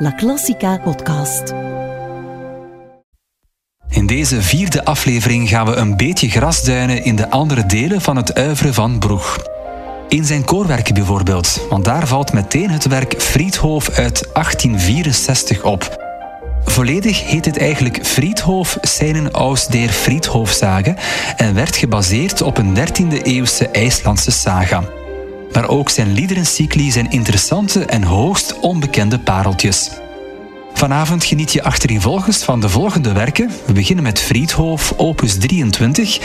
La Classica podcast. In deze vierde aflevering gaan we een beetje grasduinen in de andere delen van het uiveren van Broeg. In zijn koorwerken bijvoorbeeld, want daar valt meteen het werk Friedhof uit 1864 op. Volledig heet het eigenlijk Friedhof seinen aus der Friedhofsage en werd gebaseerd op een 13e eeuwse IJslandse saga. Maar ook zijn liederencycli zijn interessante en hoogst onbekende pareltjes. Vanavond geniet je achtereenvolgens van de volgende werken. We beginnen met Friedhof, opus 23.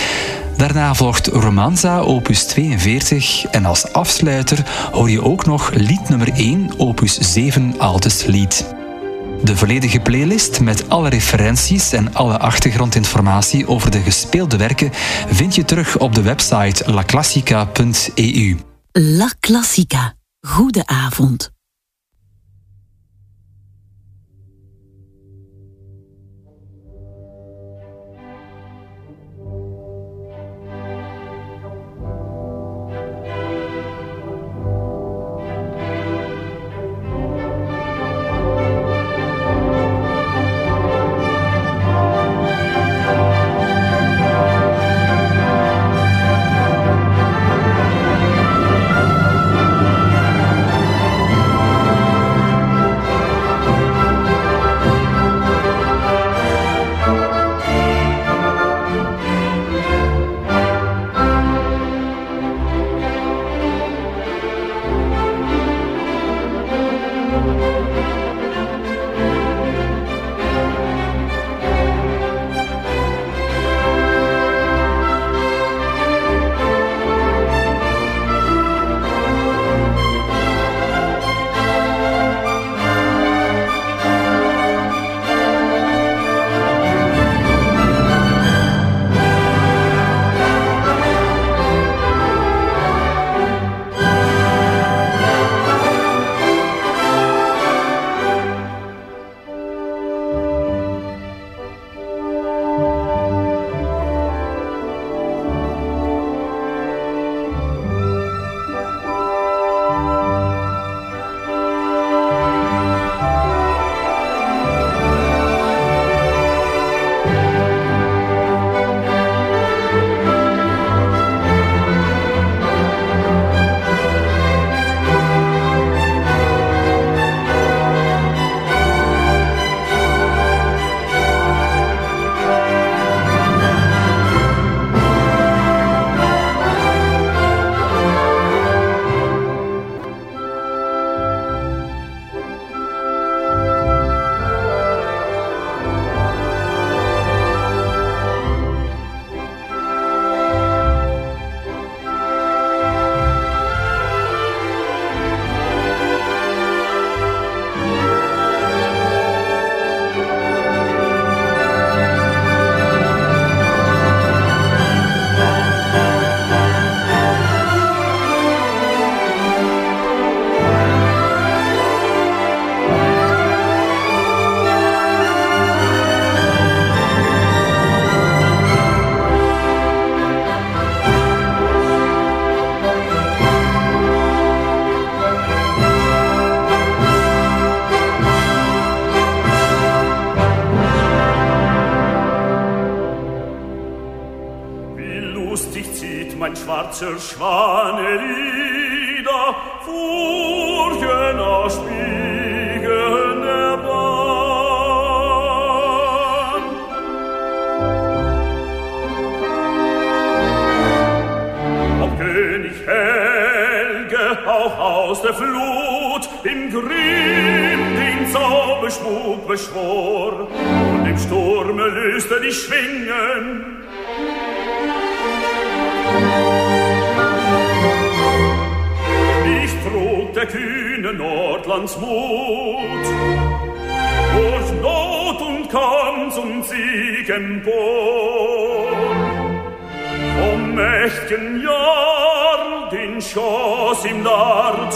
Daarna volgt Romanza, opus 42. En als afsluiter hoor je ook nog lied nummer 1, opus 7, Altes Lied. De volledige playlist met alle referenties en alle achtergrondinformatie over de gespeelde werken vind je terug op de website laclassica.eu. La Classica. Goede avond. schwarzer Schwane Lieder, Furchen aus Spiegeln erbarm. Ob König Helge auch aus der Flut im Grimm den Zauberspuk beschwor, und im Sturme löste die Schwingen, der kühne Nordlands Mut. Durch Not und Kampf und Sieg empor. Vom mächtigen Jahr den Schoss ihm dar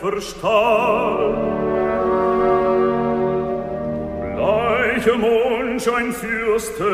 verstahl. Bleiche Mund, ein Fürste,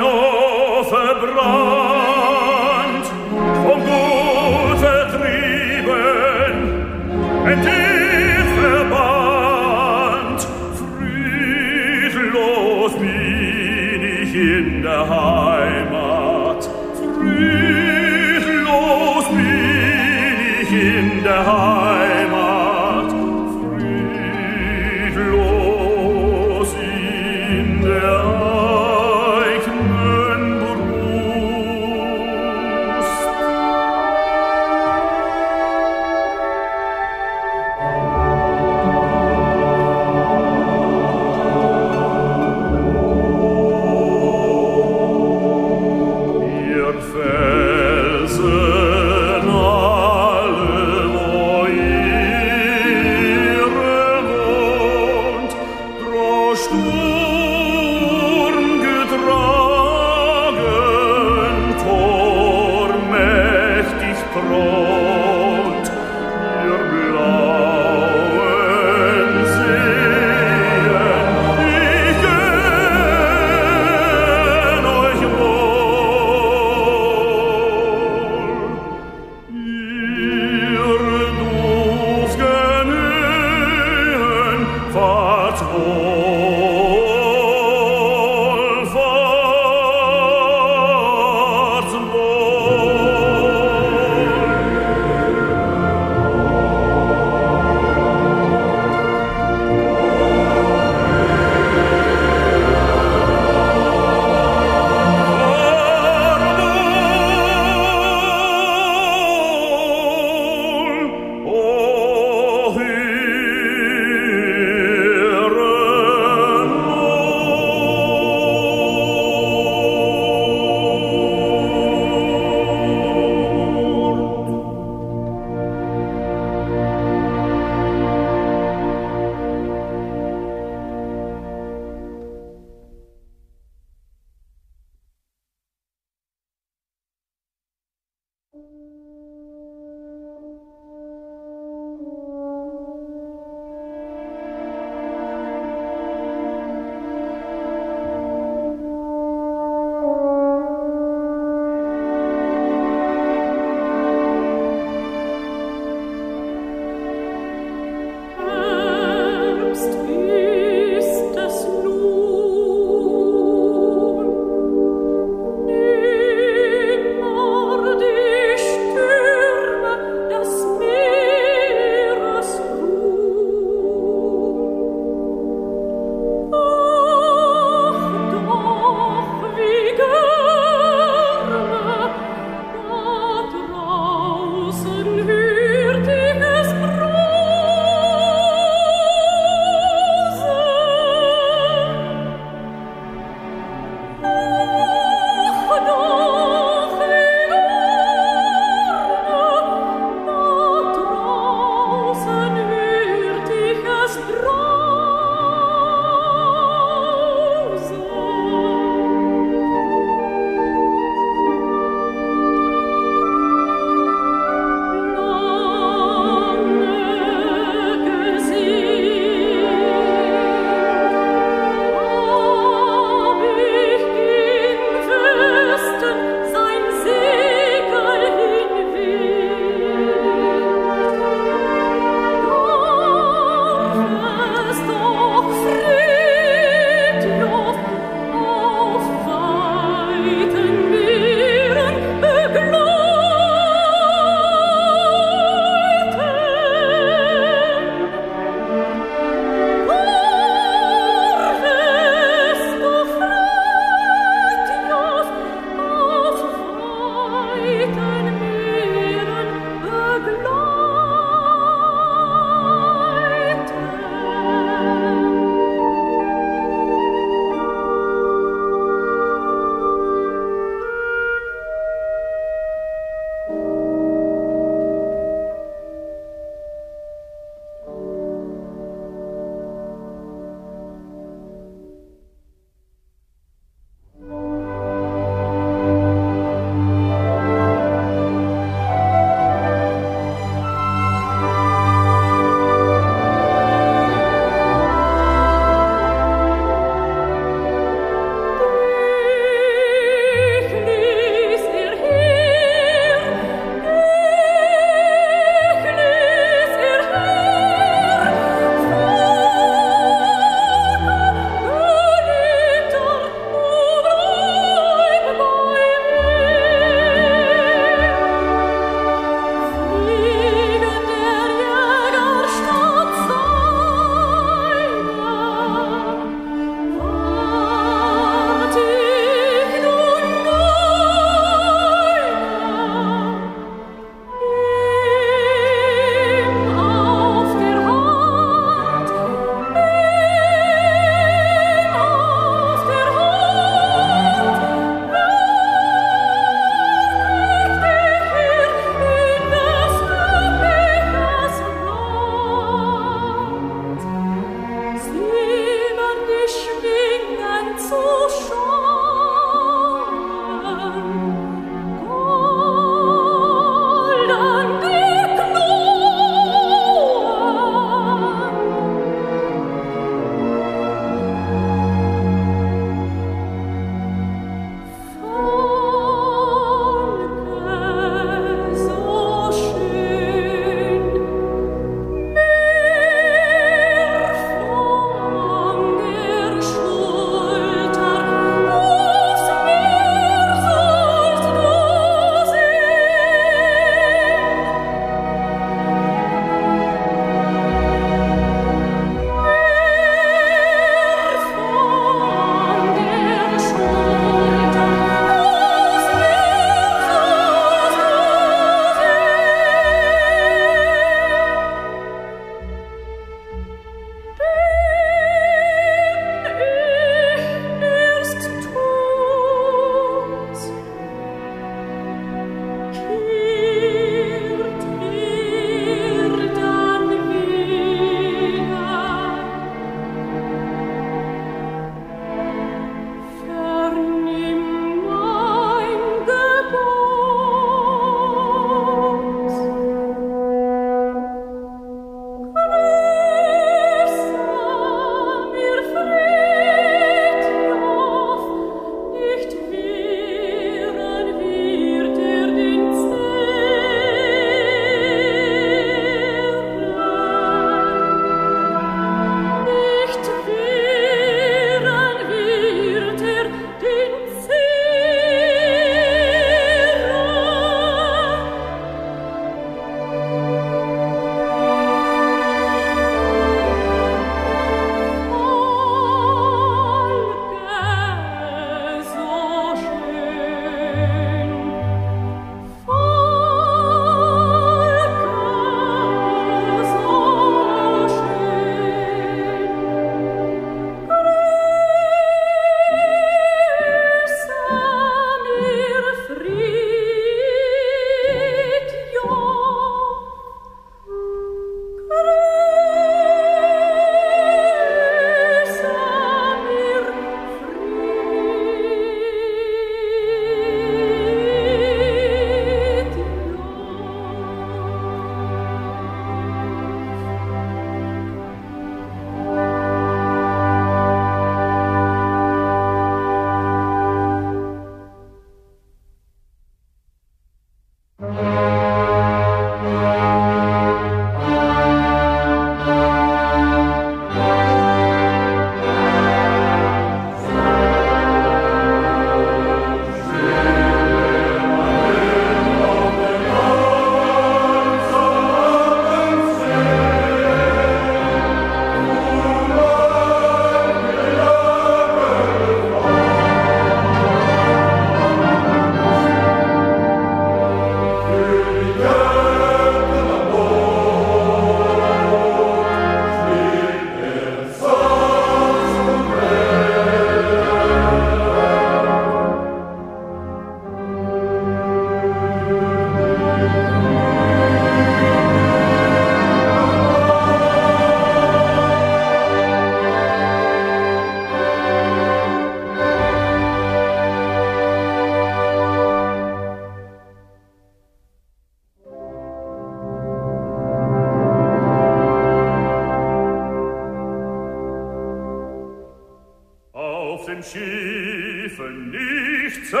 den Schiefen nicht zählt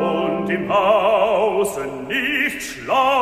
und im Hausen nicht schlägt.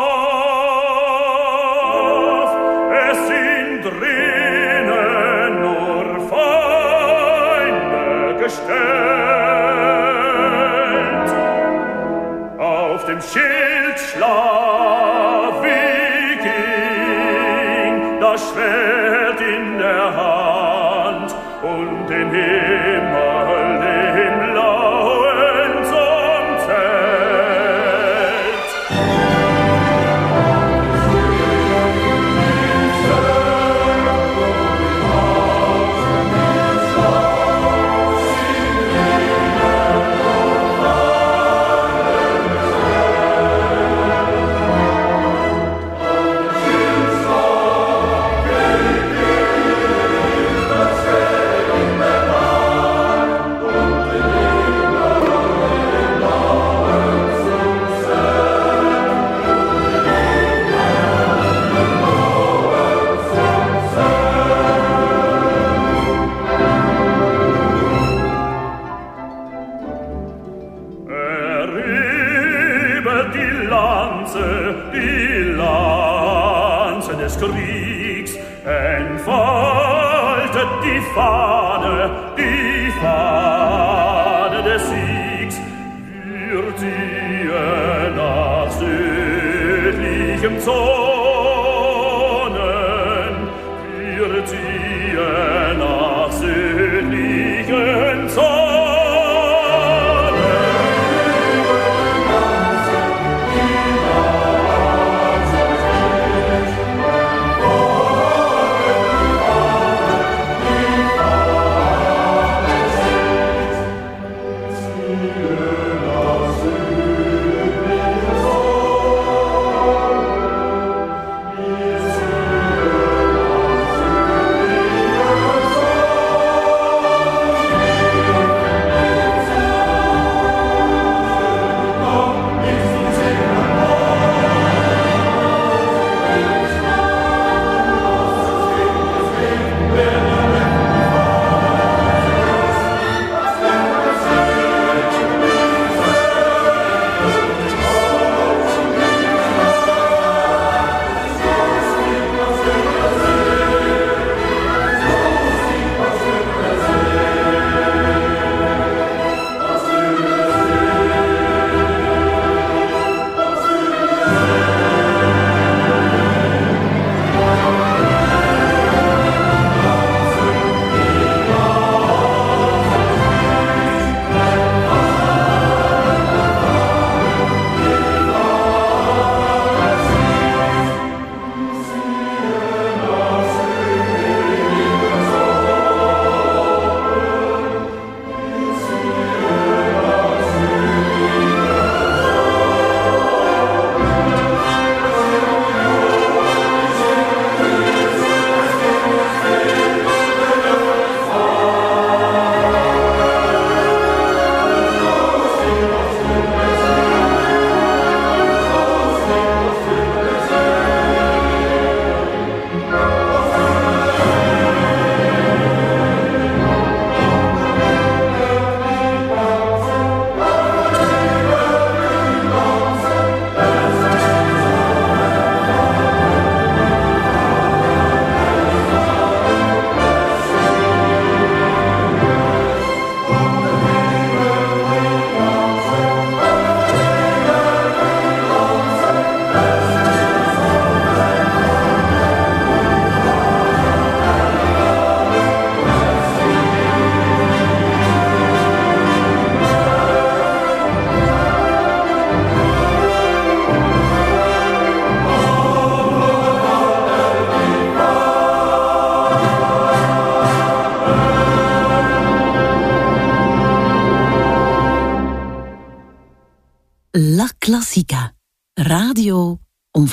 so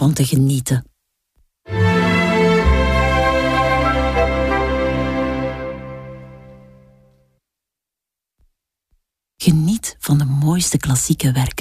van te genieten. Geniet van de mooiste klassieke werken.